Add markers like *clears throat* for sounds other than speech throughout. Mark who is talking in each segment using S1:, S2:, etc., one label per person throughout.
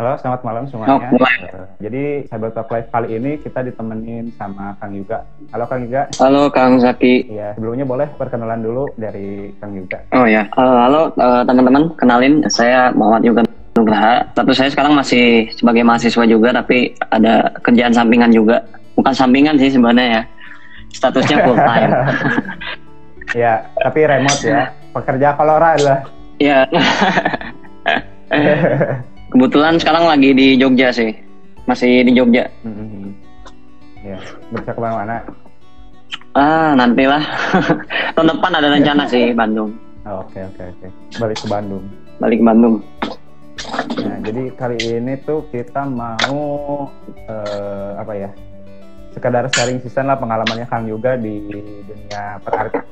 S1: Halo, selamat malam semuanya.
S2: Oh,
S1: Jadi Cyber Talk Live kali ini kita ditemenin sama Kang Yuga. Halo Kang Yuga.
S2: Halo Kang Zaki.
S1: Ya, sebelumnya boleh perkenalan dulu dari Kang Yuga.
S2: Oh ya. Eh, halo eh, teman-teman, kenalin saya Muhammad Yoga Nugraha. Status saya sekarang masih sebagai mahasiswa juga, tapi ada kerjaan sampingan juga. Bukan sampingan sih sebenarnya ya. Statusnya full time. *laughs*
S1: Ya, tapi remote ya. Pekerja kolora lah.
S2: ya. *laughs* Kebetulan sekarang lagi di Jogja sih. Masih di Jogja.
S1: Mhm. Ya, bisa ke mana-mana.
S2: Ah, nantilah. *laughs* Tahun depan ada rencana sih Bandung.
S1: Oh, Oke, oke, oke. Balik ke Bandung.
S2: Balik ke Bandung.
S1: Nah, jadi kali ini tuh kita mau eh, apa ya? Sekadar sharing season lah pengalamannya Kang juga di dunia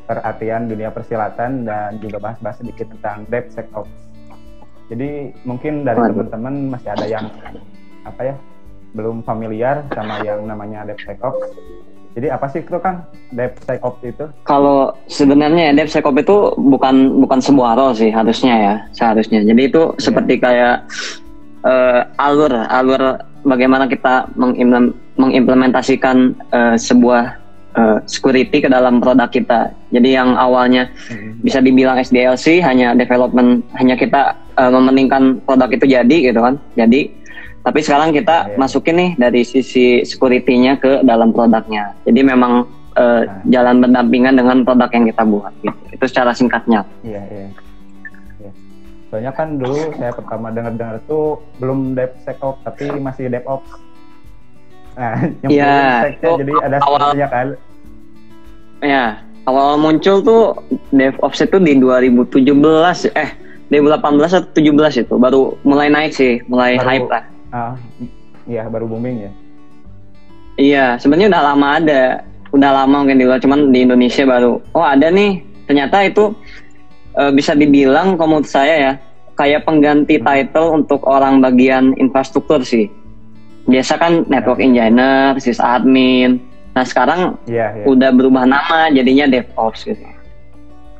S1: perartian, dunia persilatan dan juga bahas-bahas sedikit tentang DevSecOps. Jadi mungkin dari teman-teman masih ada yang apa ya? belum familiar sama yang namanya DevSecOps. Jadi apa sih itu Kang? DevSecOps itu?
S2: Kalau sebenarnya DevSecOps itu bukan bukan sebuah role sih harusnya ya seharusnya. Jadi itu seperti kayak eh, alur alur bagaimana kita mengimplement- mengimplementasikan eh, sebuah eh, security ke dalam produk kita. Jadi yang awalnya bisa dibilang SDLC hanya development hanya kita eh, mementingkan produk itu jadi gitu kan. Jadi tapi sekarang kita
S1: Iya.
S2: masukin nih dari sisi security-nya ke dalam produknya. Jadi memang eh,
S1: Nah.
S2: jalan berdampingan dengan produk yang kita buat gitu. Itu secara singkatnya.
S1: Iya, iya. Iya. Soalnya kan dulu saya pertama dengar-dengar tuh belum DevSecOps tapi masih DevOps. Nah, *laughs* yang
S2: Iya,
S1: seknya
S2: itu
S1: jadi ada
S2: awal-
S1: kan.
S2: Ya, awal muncul tuh DevOps itu di 2017 eh 2018 atau 17 itu baru mulai naik sih, mulai
S1: Baru-
S2: hype lah.
S1: Ah, iya baru booming ya.
S2: Iya, sebenarnya udah lama ada, udah lama mungkin di luar, cuman di Indonesia baru. Oh ada nih, ternyata itu eh, bisa dibilang kalau menurut saya ya, kayak pengganti title untuk orang bagian infrastruktur sih. Biasa kan network engineer, sysadmin. Nah sekarang
S1: Iya, iya.
S2: udah berubah nama, jadinya DevOps gitu.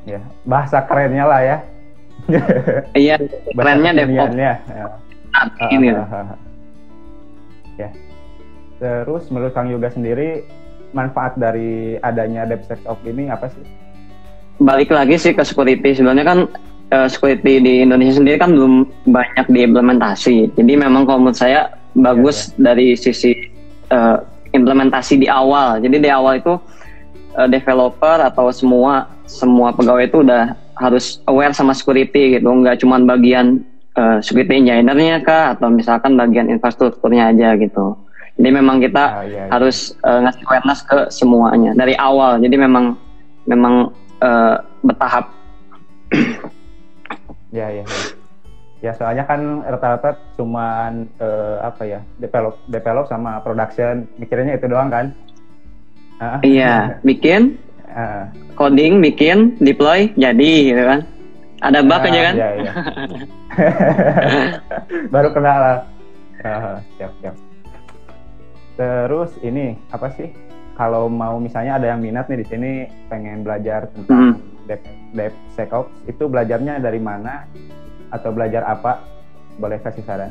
S1: Iya. Bahasa kerennya lah ya.
S2: Iya, kerennya DevOps.
S1: kekiniannya. Ya. ah. Ya. Terus menurut Kang Yoga sendiri manfaat dari adanya DevSecOps ini apa sih?
S2: balik lagi sih ke security sebenarnya kan eh, security di Indonesia sendiri kan belum banyak diimplementasi jadi memang kalau menurut saya bagus dari sisi eh, implementasi di awal jadi di awal itu eh, developer atau semua semua pegawai itu udah harus aware sama security gitu. Nggak cuma bagian eh, security engineer-nya kah? Atau misalkan bagian infrastrukturnya aja gitu. Jadi memang kita
S1: Ah, iya, iya.
S2: harus eh, ngasih awareness ke semuanya. Dari awal. Jadi memang memang eh, bertahap.
S1: Ya, *clears throat* ya, ya. Ya, soalnya kan rata-rata cuman eh, apa ya, develop develop sama production, mikirnya itu doang kan?
S2: Iya bikin
S1: ah.
S2: coding bikin deploy jadi gitu kan ada bug
S1: Ah,
S2: aja kan
S1: Iya, iya. *laughs* Baru kenal lah. Ah, siap, siap. Terus ini apa sih? Kalau mau misalnya ada yang minat nih di sini pengen belajar tentang Dev, DevSecOps, itu belajarnya dari mana atau belajar apa? Boleh kasih saran?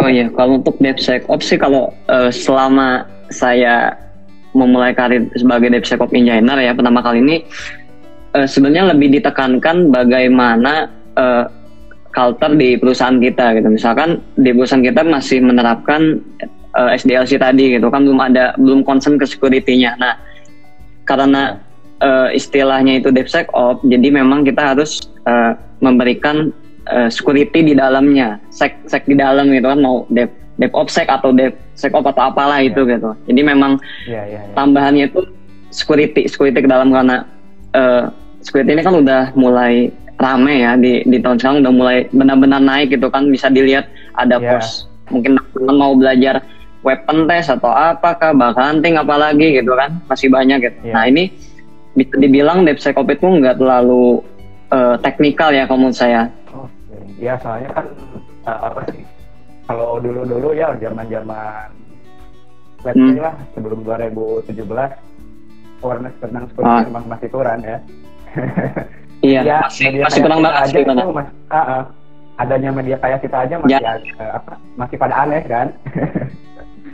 S2: oh iya kalau untuk DevSecOps sih kalau eh, selama saya memulai karir sebagai DevSecOps engineer ya pertama kali ini eh, sebenarnya lebih ditekankan bagaimana eh, culture di perusahaan kita gitu. Misalkan di perusahaan kita masih menerapkan eh, SDLC tadi gitu kan belum ada belum concern ke security-nya. Nah karena eh, istilahnya itu DevSecOps, jadi memang kita harus eh, memberikan eh, security di dalamnya, sec sec di dalam gitu kan mau Dev DevOpsSec atau DevSecOps atau apalah itu gitu. Jadi memang
S1: Iya, iya, iya.
S2: tambahannya itu security security ke dalam karena eh, security ini kan udah mulai rame ya di di tahun sekarang udah mulai benar-benar naik gitu kan bisa dilihat ada
S1: Iya.
S2: pos mungkin mau belajar weapon test atau apakah bug hunting apalagi gitu kan masih banyak gitu.
S1: Iya.
S2: Nah ini bisa dibilang DevSecOps itu nggak terlalu eh, teknikal ya kalau menurut saya.
S1: Oke. Ya soalnya kan uh, apa sih? Kalau dulu-dulu ya zaman-zaman let's say
S2: Hmm.
S1: lah sebelum 2017 awareness tentang
S2: Ah.
S1: security memang masih kurang ya. *laughs*
S2: Iya
S1: Ya,
S2: masih masih kurang banget
S1: aja itu mas- ah, ah. adanya media kayak kita aja masih
S2: Ya.
S1: eh, apa masih pada aneh kan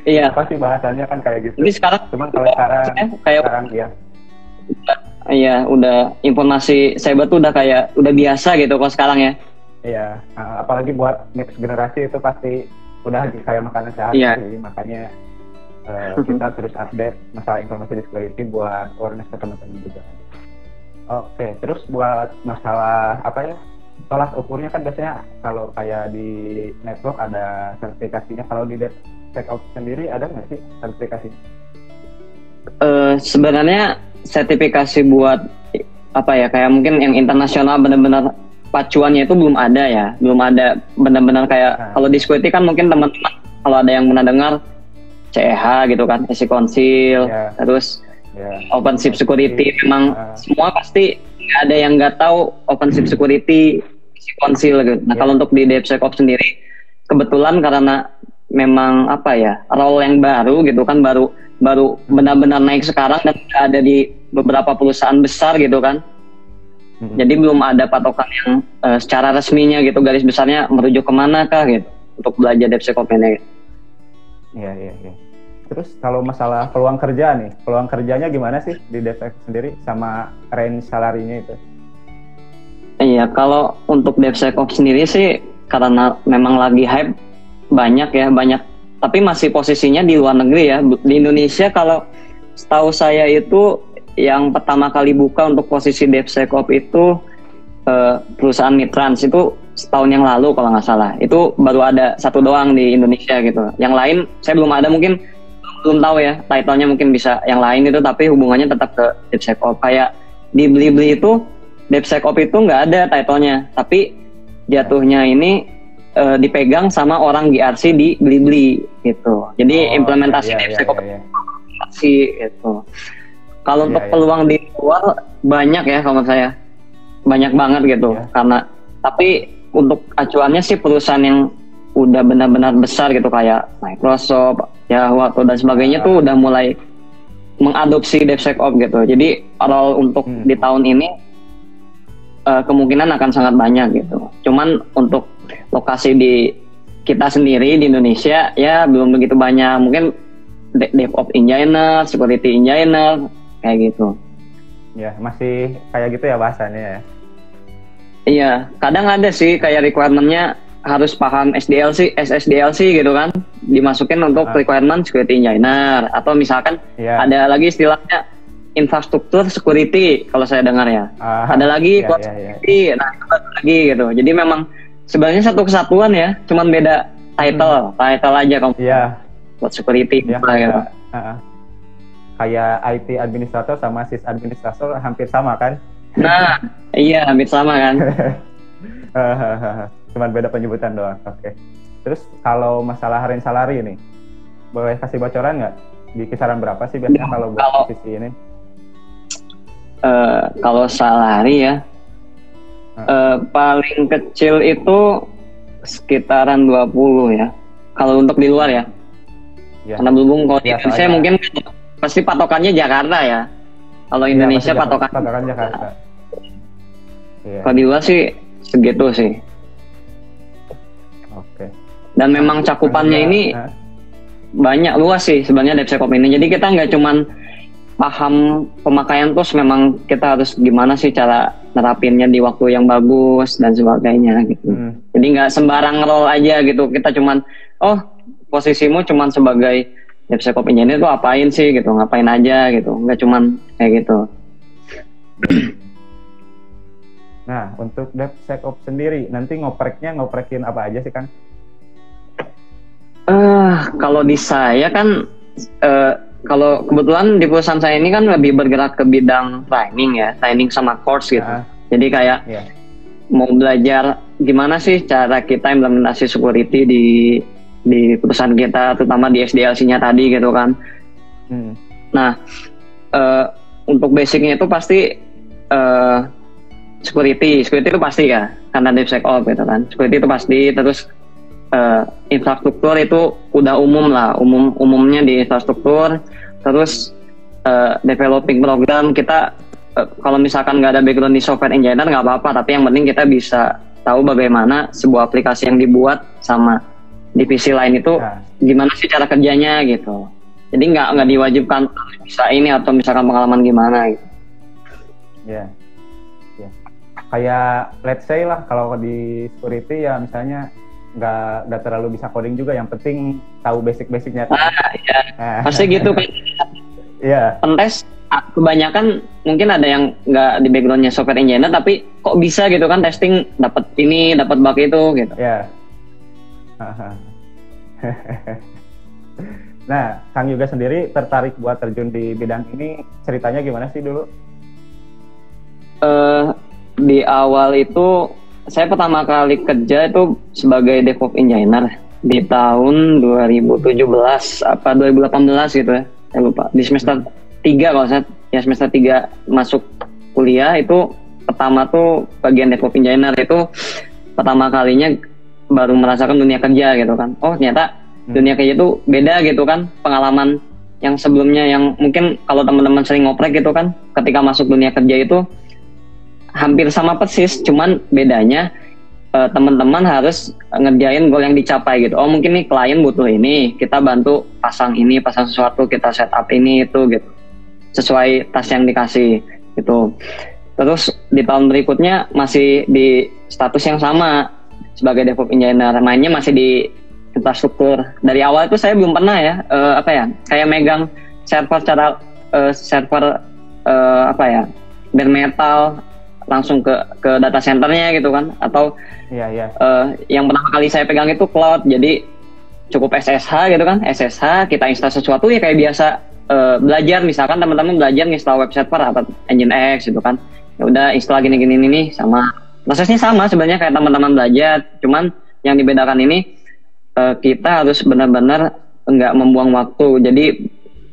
S2: Iya. *laughs*
S1: apa sih bahasannya kan kayak gitu
S2: Tapi sekarang
S1: cuman kalau sekarang
S2: kayak
S1: sekarang ya
S2: iya udah informasi cyber tuh udah kayak udah biasa gitu kalau sekarang ya.
S1: Iya, uh, apalagi buat next generasi itu pasti udah kayak makanan sehat
S2: Iya.
S1: sih, makanya uh, kita terus update masalah informasi disability buat awareness ke teman-teman juga. Oke, terus buat masalah apa ya? Tolak ukurnya kan biasanya kalau kayak di network ada sertifikasinya, kalau di DevSecOps sendiri ada nggak sih sertifikasi?
S2: Eh sebenarnya sertifikasi buat apa ya kayak mungkin yang internasional benar-benar pacuannya itu belum ada ya belum ada benar-benar kayak
S1: Nah.
S2: kalau di security kan mungkin teman-teman kalau ada yang pernah dengar CEH gitu kan ESI Council
S1: Ya.
S2: terus
S1: Ya.
S2: OpenShift Security memang
S1: Ah.
S2: semua pasti nggak ada yang nggak tahu OpenShift Security ESI Council gitu. Nah
S1: Ya.
S2: kalau untuk di DevSecOps sendiri kebetulan karena memang apa ya role yang baru gitu kan baru baru benar-benar naik sekarang dan ada di beberapa perusahaan besar gitu kan.
S1: Mm-mm.
S2: Jadi belum ada patokan yang eh, secara resminya gitu garis besarnya merujuk ke mana kah gitu untuk belajar DevSecOps ini.
S1: Iya, iya, iya. Terus kalau masalah peluang kerja nih, peluang kerjanya gimana sih di DevSecOps sendiri sama range salarinya itu?
S2: Iya, kalau untuk DevSecOps sendiri sih karena memang lagi hype banyak ya, banyak. Tapi masih posisinya di luar negeri ya. Di Indonesia kalau setahu saya itu yang pertama kali buka untuk posisi DevSecOps itu eh, perusahaan Mitrans itu setahun yang lalu kalau nggak salah. Itu baru ada satu doang di Indonesia gitu. Yang lain saya belum ada mungkin belum tahu ya. Title-nya mungkin bisa yang lain itu tapi hubungannya tetap ke DevSecOps. Kayak di Blibli itu DevSecOps itu nggak ada titlenya, tapi jatuhnya ini eh, dipegang sama orang GRC di Blibli gitu. Jadi
S1: Oh,
S2: implementasi
S1: iya, iya,
S2: DevSecOps
S1: iya, iya.
S2: gitu. Kalau
S1: Iya,
S2: untuk
S1: iya.
S2: peluang di luar banyak ya kalau menurut saya. Banyak banget gitu
S1: Iya.
S2: karena tapi untuk acuannya sih perusahaan yang udah benar-benar besar gitu kayak Microsoft, Yahoo atau dan sebagainya
S1: Ah.
S2: tuh udah mulai mengadopsi DevSecOps gitu. Jadi role untuk
S1: Hmm.
S2: di tahun ini eh, kemungkinan akan sangat banyak gitu. Cuman untuk lokasi di kita sendiri di Indonesia ya belum begitu banyak. Mungkin de- DevOps engineer, security engineer kayak gitu.
S1: Ya, masih kayak gitu ya bahasanya ya.
S2: Iya, kadang ada sih kayak requirement-nya harus paham SDLC, SSDLC gitu kan, dimasukin untuk
S1: Ah.
S2: requirement security engineer atau misalkan
S1: Iya.
S2: ada lagi istilahnya infrastruktur security kalau saya dengar ya.
S1: Ah,
S2: Ada lagi
S1: iya,
S2: cloud
S1: iya, iya.
S2: security, nah itu ada lagi gitu. Jadi memang sebenarnya satu kesatuan ya, cuman beda title, title aja kamu
S1: Iya,
S2: cloud security
S1: ya,
S2: apa
S1: kayak,
S2: gitu.
S1: ah, ah. Kayak IT administrator sama sys administrator hampir sama kan?
S2: Nah, iya hampir sama kan. *laughs*
S1: Cuman beda penyebutan doang. Oke. Terus kalau masalah range salary ini, boleh kasih bocoran nggak? Di kisaran berapa sih biasanya kalau buat
S2: Kalau-
S1: posisi ini?
S2: Eh, kalau salary ya eh, paling kecil itu sekitaran 20 ya kalau untuk di luar ya
S1: Ya.
S2: karena belum kalau di
S1: Ya,
S2: Indonesia mungkin pasti patokannya Jakarta ya kalau
S1: Iya,
S2: Indonesia
S1: pasti
S2: patokan
S1: patokan Jakarta. Iya.
S2: kalau di luar sih segitu sih
S1: Oke.
S2: dan memang cakupannya ini banyak luas sih sebenarnya DevSecOps ini jadi kita nggak cuman paham pemakaian tools memang kita harus gimana sih cara nerapinnya di waktu yang bagus dan sebagainya gitu
S1: hmm,
S2: Jadi nggak sembarang role aja gitu. Kita cuman, oh posisimu cuman sebagai DevSecOps engineer tuh apain sih gitu, ngapain aja gitu. Nggak cuman kayak gitu.
S1: Nah, untuk DevSecOps sendiri, nanti ngopreknya ngoprekin apa aja sih kan?
S2: Eh kalau di saya kan, eh kalau kebetulan di perusahaan saya ini kan lebih bergerak ke bidang training ya, training sama course gitu.
S1: Ah,
S2: Jadi kayak
S1: Iya.
S2: mau belajar gimana sih cara kita implementasi security di di perusahaan kita, terutama di SDLC-nya tadi gitu kan.
S1: hmm,
S2: Nah, eh, untuk basicnya itu pasti eh, security, security itu pasti ya, karena DevSecOps gitu kan. Security itu pasti, terus eh, infrastruktur itu udah umum lah, umum umumnya di infrastruktur. Terus eh, developing program kita kalau misalkan nggak ada background di software engineer nggak apa-apa, tapi yang penting kita bisa tahu bagaimana sebuah aplikasi yang dibuat sama divisi lain itu
S1: Nah,
S2: gimana sih cara kerjanya gitu. Jadi nggak nggak diwajibkan bisa ini atau misalkan pengalaman gimana gitu.
S1: ya. Ya. Kayak let's say lah kalau di security ya misalnya nggak nggak terlalu bisa coding juga, yang penting tahu basic-basicnya.
S2: Ah, ya.
S1: Nah,
S2: Pasti gitu kan. *laughs*
S1: Iya.
S2: Pentes ah, kebanyakan mungkin ada yang nggak di backgroundnya software engineer tapi kok bisa gitu kan testing dapat ini dapat bug itu gitu.
S1: Ya. Aha. *laughs* nah, Kang Yuga sendiri tertarik buat terjun di bidang ini, ceritanya gimana sih dulu?
S2: eh di awal itu saya pertama kali kerja itu sebagai DevOps engineer di tahun 2017 apa 2018 gitu ya. Saya lupa. Di semester 3 kalau saya ya semester 3 masuk kuliah itu pertama tuh bagian DevOps engineer itu pertama kalinya baru merasakan dunia kerja gitu kan. Oh, ternyata
S1: Hmm.
S2: dunia kerja itu beda gitu kan. Pengalaman yang sebelumnya yang mungkin kalau teman-teman sering ngoprek gitu kan ketika masuk dunia kerja itu hampir sama persis, cuman bedanya eh, teman-teman harus ngerjain goal yang dicapai gitu. Oh mungkin nih klien butuh ini, kita bantu pasang ini, pasang sesuatu, kita setup ini itu gitu, sesuai tas yang dikasih gitu. Terus di tahun berikutnya masih di status yang sama sebagai DevOps engineer, mainnya masih di infrastruktur. Dari awal itu saya belum pernah ya, eh, apa ya, kayak megang server cara eh, server eh, apa ya, bare metal langsung ke ke data centernya gitu kan. Atau
S1: Iya, iya.
S2: eh, yang pertama kali saya pegang itu cloud. Jadi cukup SSH gitu kan SSH kita install sesuatu ya kayak biasa eh, belajar. Misalkan teman-teman belajar install web server atau Nginx gitu kan. Ya udah install gini gini ini sama prosesnya sama sebenarnya kayak teman-teman belajar cuman yang dibedakan ini eh, kita harus benar-benar nggak membuang waktu. Jadi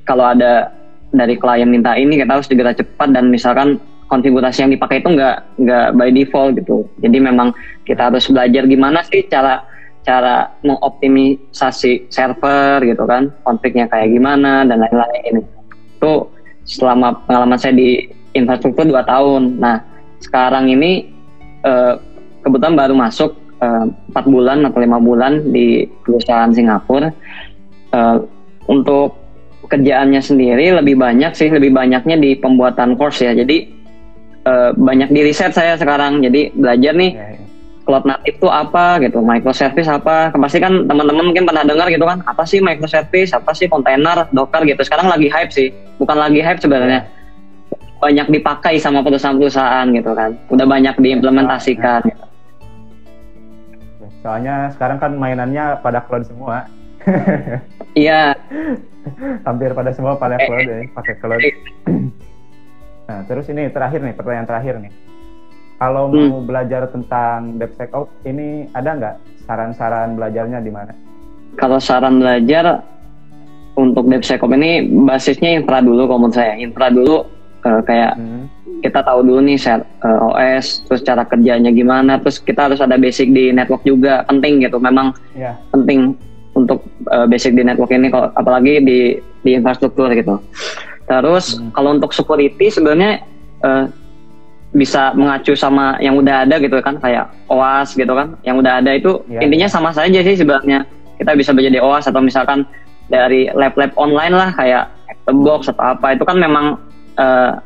S2: kalau ada dari klien minta ini kita harus segera cepat dan misalkan konfigurasi yang dipakai itu nggak nggak by default gitu. Jadi memang kita harus belajar gimana sih cara cara mengoptimisasi server gitu kan konfliknya kayak gimana dan lain-lain itu selama pengalaman saya di infrastruktur 2 tahun. Nah sekarang ini eh, kebetulan baru masuk eh, empat bulan atau lima bulan di perusahaan Singapura. Eh, untuk kerjaannya sendiri lebih banyak sih lebih banyaknya di pembuatan course ya. Jadi eh, banyak di riset saya sekarang. Jadi belajar nih
S1: Iya, iya.
S2: cloud native itu apa gitu microservice apa. Pasti kan teman-teman mungkin pernah dengar gitu kan apa sih microservice apa sih container docker gitu. Sekarang lagi hype sih bukan lagi hype sebenarnya banyak dipakai sama perusahaan-perusahaan gitu kan udah banyak diimplementasikan gitu.
S1: Soalnya sekarang kan mainannya pada cloud semua. *laughs*
S2: iya
S1: Hampir pada semua pada
S2: Eh,
S1: cloud ya, pakai cloud. *clears throat* Nah, terus ini terakhir nih, pertanyaan terakhir nih. Kalau
S2: Hmm.
S1: mau belajar tentang DevSecOps, ini ada nggak saran-saran belajarnya di mana?
S2: kalau saran belajar untuk DevSecOps ini basisnya infra dulu kalau menurut saya infra dulu eh, kayak
S1: Hmm.
S2: kita tahu dulu nih share eh, OS terus cara kerjanya gimana terus kita harus ada basic di network juga penting gitu memang
S1: Ya,
S2: penting untuk uh, basic di network ini kalau apalagi di di infrastruktur gitu. Terus
S1: Hmm.
S2: kalau untuk security sebenarnya uh, bisa mengacu sama yang udah ada gitu kan kayak OAS gitu kan. Yang udah ada itu
S1: Iya,
S2: intinya
S1: iya.
S2: sama saja sih sebenarnya. Kita bisa belajar di OAS atau misalkan dari lab-lab online lah kayak the box atau apa itu kan memang uh,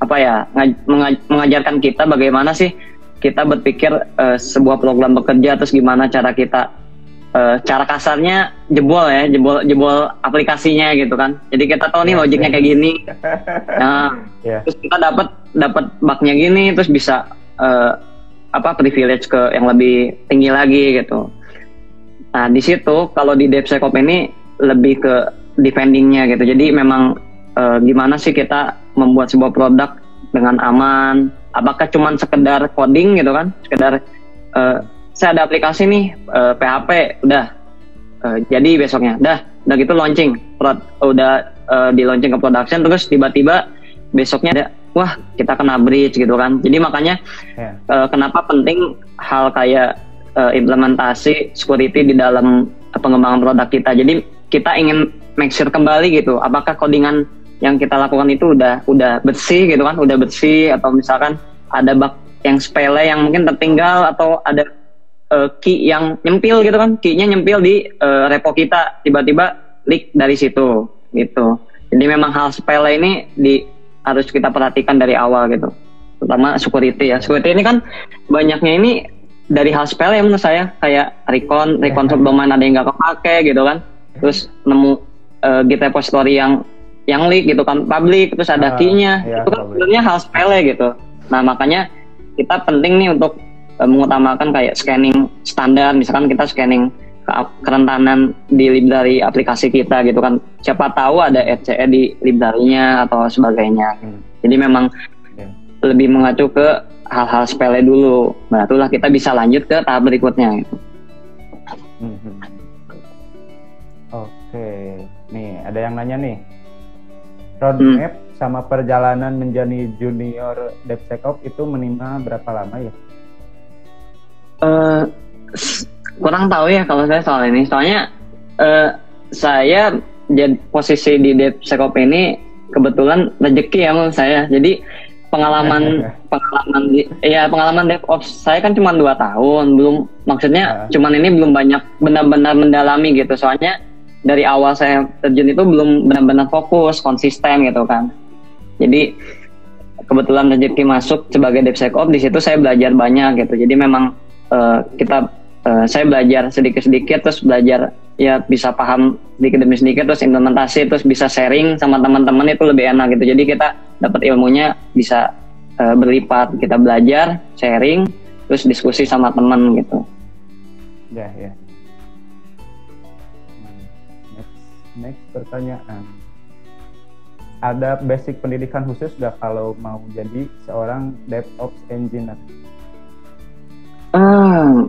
S2: apa ya ngaj- mengaj- mengajarkan kita bagaimana sih kita berpikir uh, sebuah program bekerja terus gimana cara kita uh, cara kasarnya jebol ya jebol jebol aplikasinya gitu kan. Jadi kita tahu nih
S1: Iya,
S2: logiknya
S1: iya.
S2: kayak gini. *laughs* Nah
S1: ya,
S2: terus kita dapat dapat bugnya gini terus bisa uh, apa privilege ke yang lebih tinggi lagi gitu. Nah di situ kalau di DevSecOps ini lebih ke defendingnya gitu. Jadi memang uh, gimana sih kita membuat sebuah produk dengan aman? Apakah cuman sekedar coding gitu kan? Sekedar uh, saya ada aplikasi nih uh, PHP udah. Uh, jadi besoknya dah. Udah gitu launching. Prod- udah uh, di launching ke production terus tiba-tiba besoknya ada wah kita kena breach gitu kan. Jadi makanya
S1: ya,
S2: eh, kenapa penting hal kayak eh, implementasi security di dalam pengembangan produk kita. Jadi kita ingin make sure kembali gitu apakah codingan yang kita lakukan itu udah udah bersih gitu kan udah bersih atau misalkan ada bug yang sepele yang mungkin tertinggal atau ada uh, key yang nyempil gitu kan key-nya nyempil di uh, repo kita tiba-tiba leak dari situ gitu. Jadi memang hal sepele ini di harus kita perhatikan dari awal gitu. Terutama security ya. Security ini kan banyaknya ini dari hal sepele ya menurut saya. Kayak recon recon yeah. domain ada yang nggak kepake gitu kan. Terus nemu uh, git repository yang yang leak gitu kan public terus ada uh, key-nya yeah, itu kan sebenarnya hal sepele gitu nah makanya kita penting nih untuk uh, mengutamakan kayak scanning standar misalkan kita scanning kerentanan di library aplikasi kita gitu kan siapa tahu ada RCE di library-nya atau sebagainya hmm. jadi memang yeah. lebih mengacu ke hal-hal sepele dulu barulah kita bisa lanjut ke tahap berikutnya gitu. Hmm. hmm.
S1: Oke, nih ada yang nanya nih roadmap hmm. sama perjalanan menjadi junior DevSecOps itu menimpa berapa lama ya?
S2: Uh, kurang tahu ya kalau saya soal ini. Soalnya uh, saya jadi posisi di DevSecOps ini kebetulan rezeki ya menurut saya. Jadi pengalaman *laughs* pengalaman di, ya pengalaman DevOps saya kan cuma dua tahun, belum maksudnya uh. cuman ini belum banyak benar-benar mendalami gitu. Soalnya dari awal saya terjun itu belum benar-benar fokus konsisten gitu kan. Jadi kebetulan rezeki masuk sebagai DevSecOps di situ saya belajar banyak gitu. Jadi memang uh, kita uh, saya belajar sedikit-sedikit terus belajar ya bisa paham sedikit demi sedikit terus implementasi terus bisa sharing sama teman-teman itu lebih enak gitu. Jadi kita dapat ilmunya bisa uh, berlipat. Kita belajar sharing terus diskusi sama teman gitu.
S1: Ya ya next pertanyaan ada basic pendidikan khusus gak kalau mau jadi seorang DevOps engineer?
S2: Uh,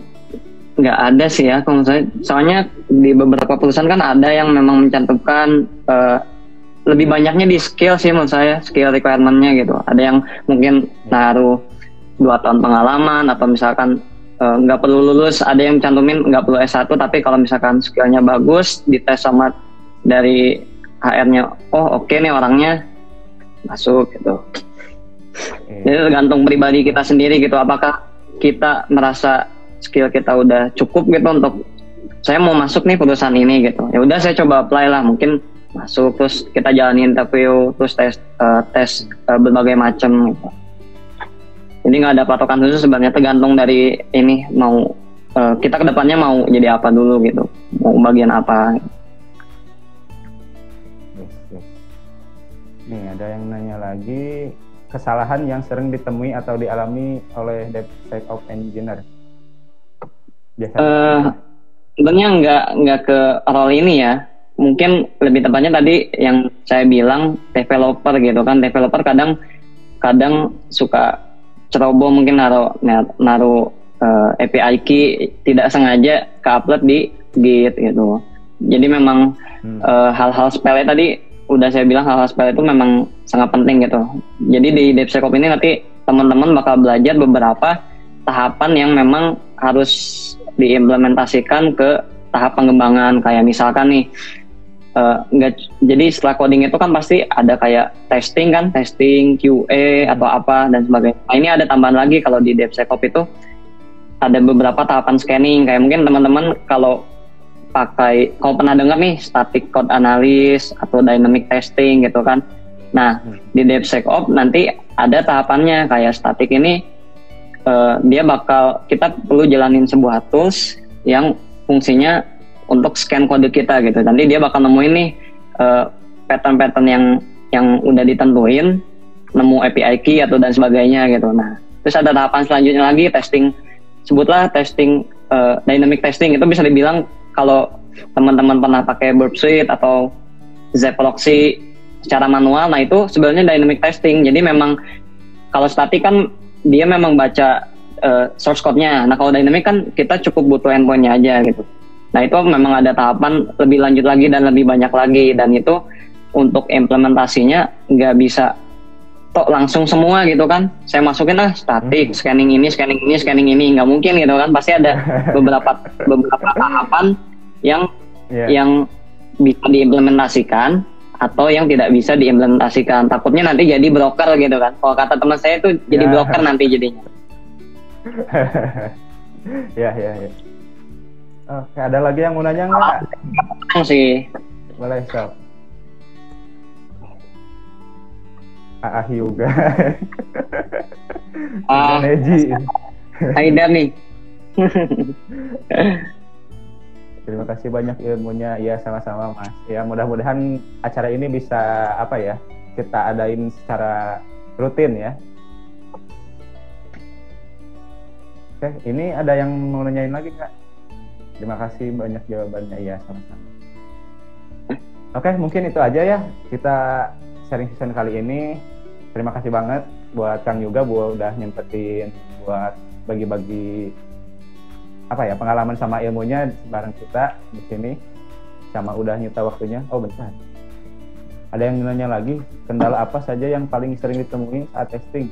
S2: nggak ada sih ya kalau soalnya di beberapa perusahaan kan ada yang memang mencantumkan uh, lebih banyaknya di skill sih menurut saya skill requirementnya gitu ada yang mungkin naruh dua tahun pengalaman atau misalkan eh, nggak uh, perlu lulus ada yang cantumin nggak perlu S1 tapi kalau misalkan skillnya bagus dites sama dari HR-nya oh oke okay nih orangnya masuk gitu okay. jadi tergantung pribadi kita sendiri gitu apakah kita merasa skill kita udah cukup gitu untuk saya mau masuk nih perusahaan ini gitu ya udah saya coba apply lah mungkin masuk terus kita jalani interview terus tes uh, tes uh, berbagai macam gitu jadi nggak ada patokan khusus sebenarnya tergantung dari ini mau uh, kita ke depannya mau jadi apa dulu gitu mau bagian apa gitu.
S1: Nih ada yang nanya lagi kesalahan yang sering ditemui atau dialami oleh DevSecOps engineer.
S2: Biasanya. Uh, sebenarnya nggak nggak ke role ini ya. Mungkin lebih tepatnya tadi yang saya bilang developer gitu kan. Developer kadang kadang suka ceroboh mungkin naruh naruh uh, API key tidak sengaja ke upload di Git gitu. Jadi memang hmm. uh, hal-hal sepele tadi udah saya bilang hal-hal sepele itu memang sangat penting gitu. Jadi di DevSecOps ini nanti teman-teman bakal belajar beberapa tahapan yang memang harus diimplementasikan ke tahap pengembangan. Kayak misalkan nih uh, enggak jadi setelah coding itu kan pasti ada kayak testing kan testing QA atau apa dan sebagainya. Nah ini ada tambahan lagi kalau di DevSecOps itu ada beberapa tahapan scanning. Kayak mungkin teman-teman kalau pakai kalau pernah dengar nih static code analysis atau dynamic testing gitu kan. Nah, hmm. di DevSecOps nanti ada tahapannya kayak static ini uh, dia bakal kita perlu jalanin sebuah tools yang fungsinya untuk scan kode kita gitu. Nanti dia bakal nemuin nih eh, pattern-pattern yang yang udah ditentuin, nemu API key atau dan sebagainya gitu. Nah, terus ada tahapan selanjutnya lagi testing sebutlah testing uh, dynamic testing itu bisa dibilang kalau teman-teman pernah pakai Burp Suite atau Zproxy secara manual, nah itu sebenarnya dynamic testing. Jadi memang kalau static kan dia memang baca uh, source code-nya. Nah kalau dynamic kan kita cukup butuh endpoint-nya aja gitu. Nah itu memang ada tahapan lebih lanjut lagi dan lebih banyak lagi dan itu untuk implementasinya nggak bisa tok langsung semua gitu kan saya masukin lah statik hmm. scanning ini scanning ini scanning ini nggak mungkin gitu kan pasti ada *laughs* beberapa beberapa tahapan yang yeah. yang bisa diimplementasikan atau yang tidak bisa diimplementasikan takutnya nanti jadi broker gitu kan kalau kata teman saya itu jadi yeah. broker nanti jadinya *laughs*
S1: ya ya ya oke ada lagi yang mau nanya nggak
S2: sih.
S1: boleh sob *laughs* Ah Hyuga
S2: Ah.
S1: Neji *laughs*
S2: Aida nih.
S1: Terima kasih banyak ilmunya. Ya sama-sama Mas. Ya mudah-mudahan acara ini bisa apa ya kita adain secara rutin ya. Oke, ini ada yang mau nanyain lagi nggak? Terima kasih banyak jawabannya. Ya sama-sama. Oke, mungkin itu aja ya kita sharing season kali ini. Terima kasih banget buat Kang Yuga buat udah nyempetin buat bagi-bagi apa ya pengalaman sama ilmunya bareng kita di sini sama udah nyita waktunya oh bentar ada yang nanya lagi kendala apa saja yang paling sering ditemui saat testing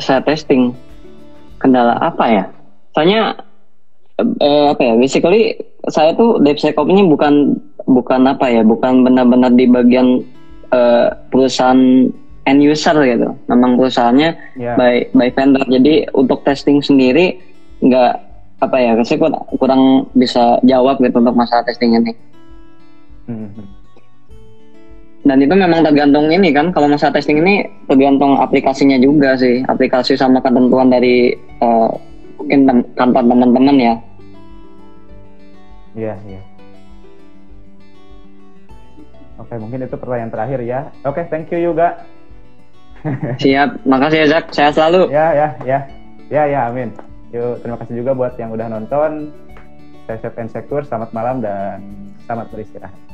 S2: Saya testing. Kendala apa ya? Soalnya eh, apa ya? Basically saya tuh DevSecOps ini bukan bukan apa ya? Bukan benar-benar di bagian eh, perusahaan end user gitu. Memang perusahaannya
S1: ya
S2: by by vendor. Jadi untuk testing sendiri nggak apa ya? Saya kurang, kurang bisa jawab gitu untuk masalah testing ini.
S1: Hmm,
S2: Dan itu memang tergantung ini kan, kalau masalah testing ini tergantung aplikasinya juga sih, aplikasi sama ketentuan dari mungkin tem- kantor teman-teman ya.
S1: iya iya oke mungkin itu pertanyaan terakhir ya. Oke thank you juga. *laughs*
S2: Siap, makasih ya Zak, sehat selalu.
S1: ya ya ya. Ya ya amin. Yuk terima kasih juga buat yang udah nonton. Saya Chef Secure selamat malam dan selamat beristirahat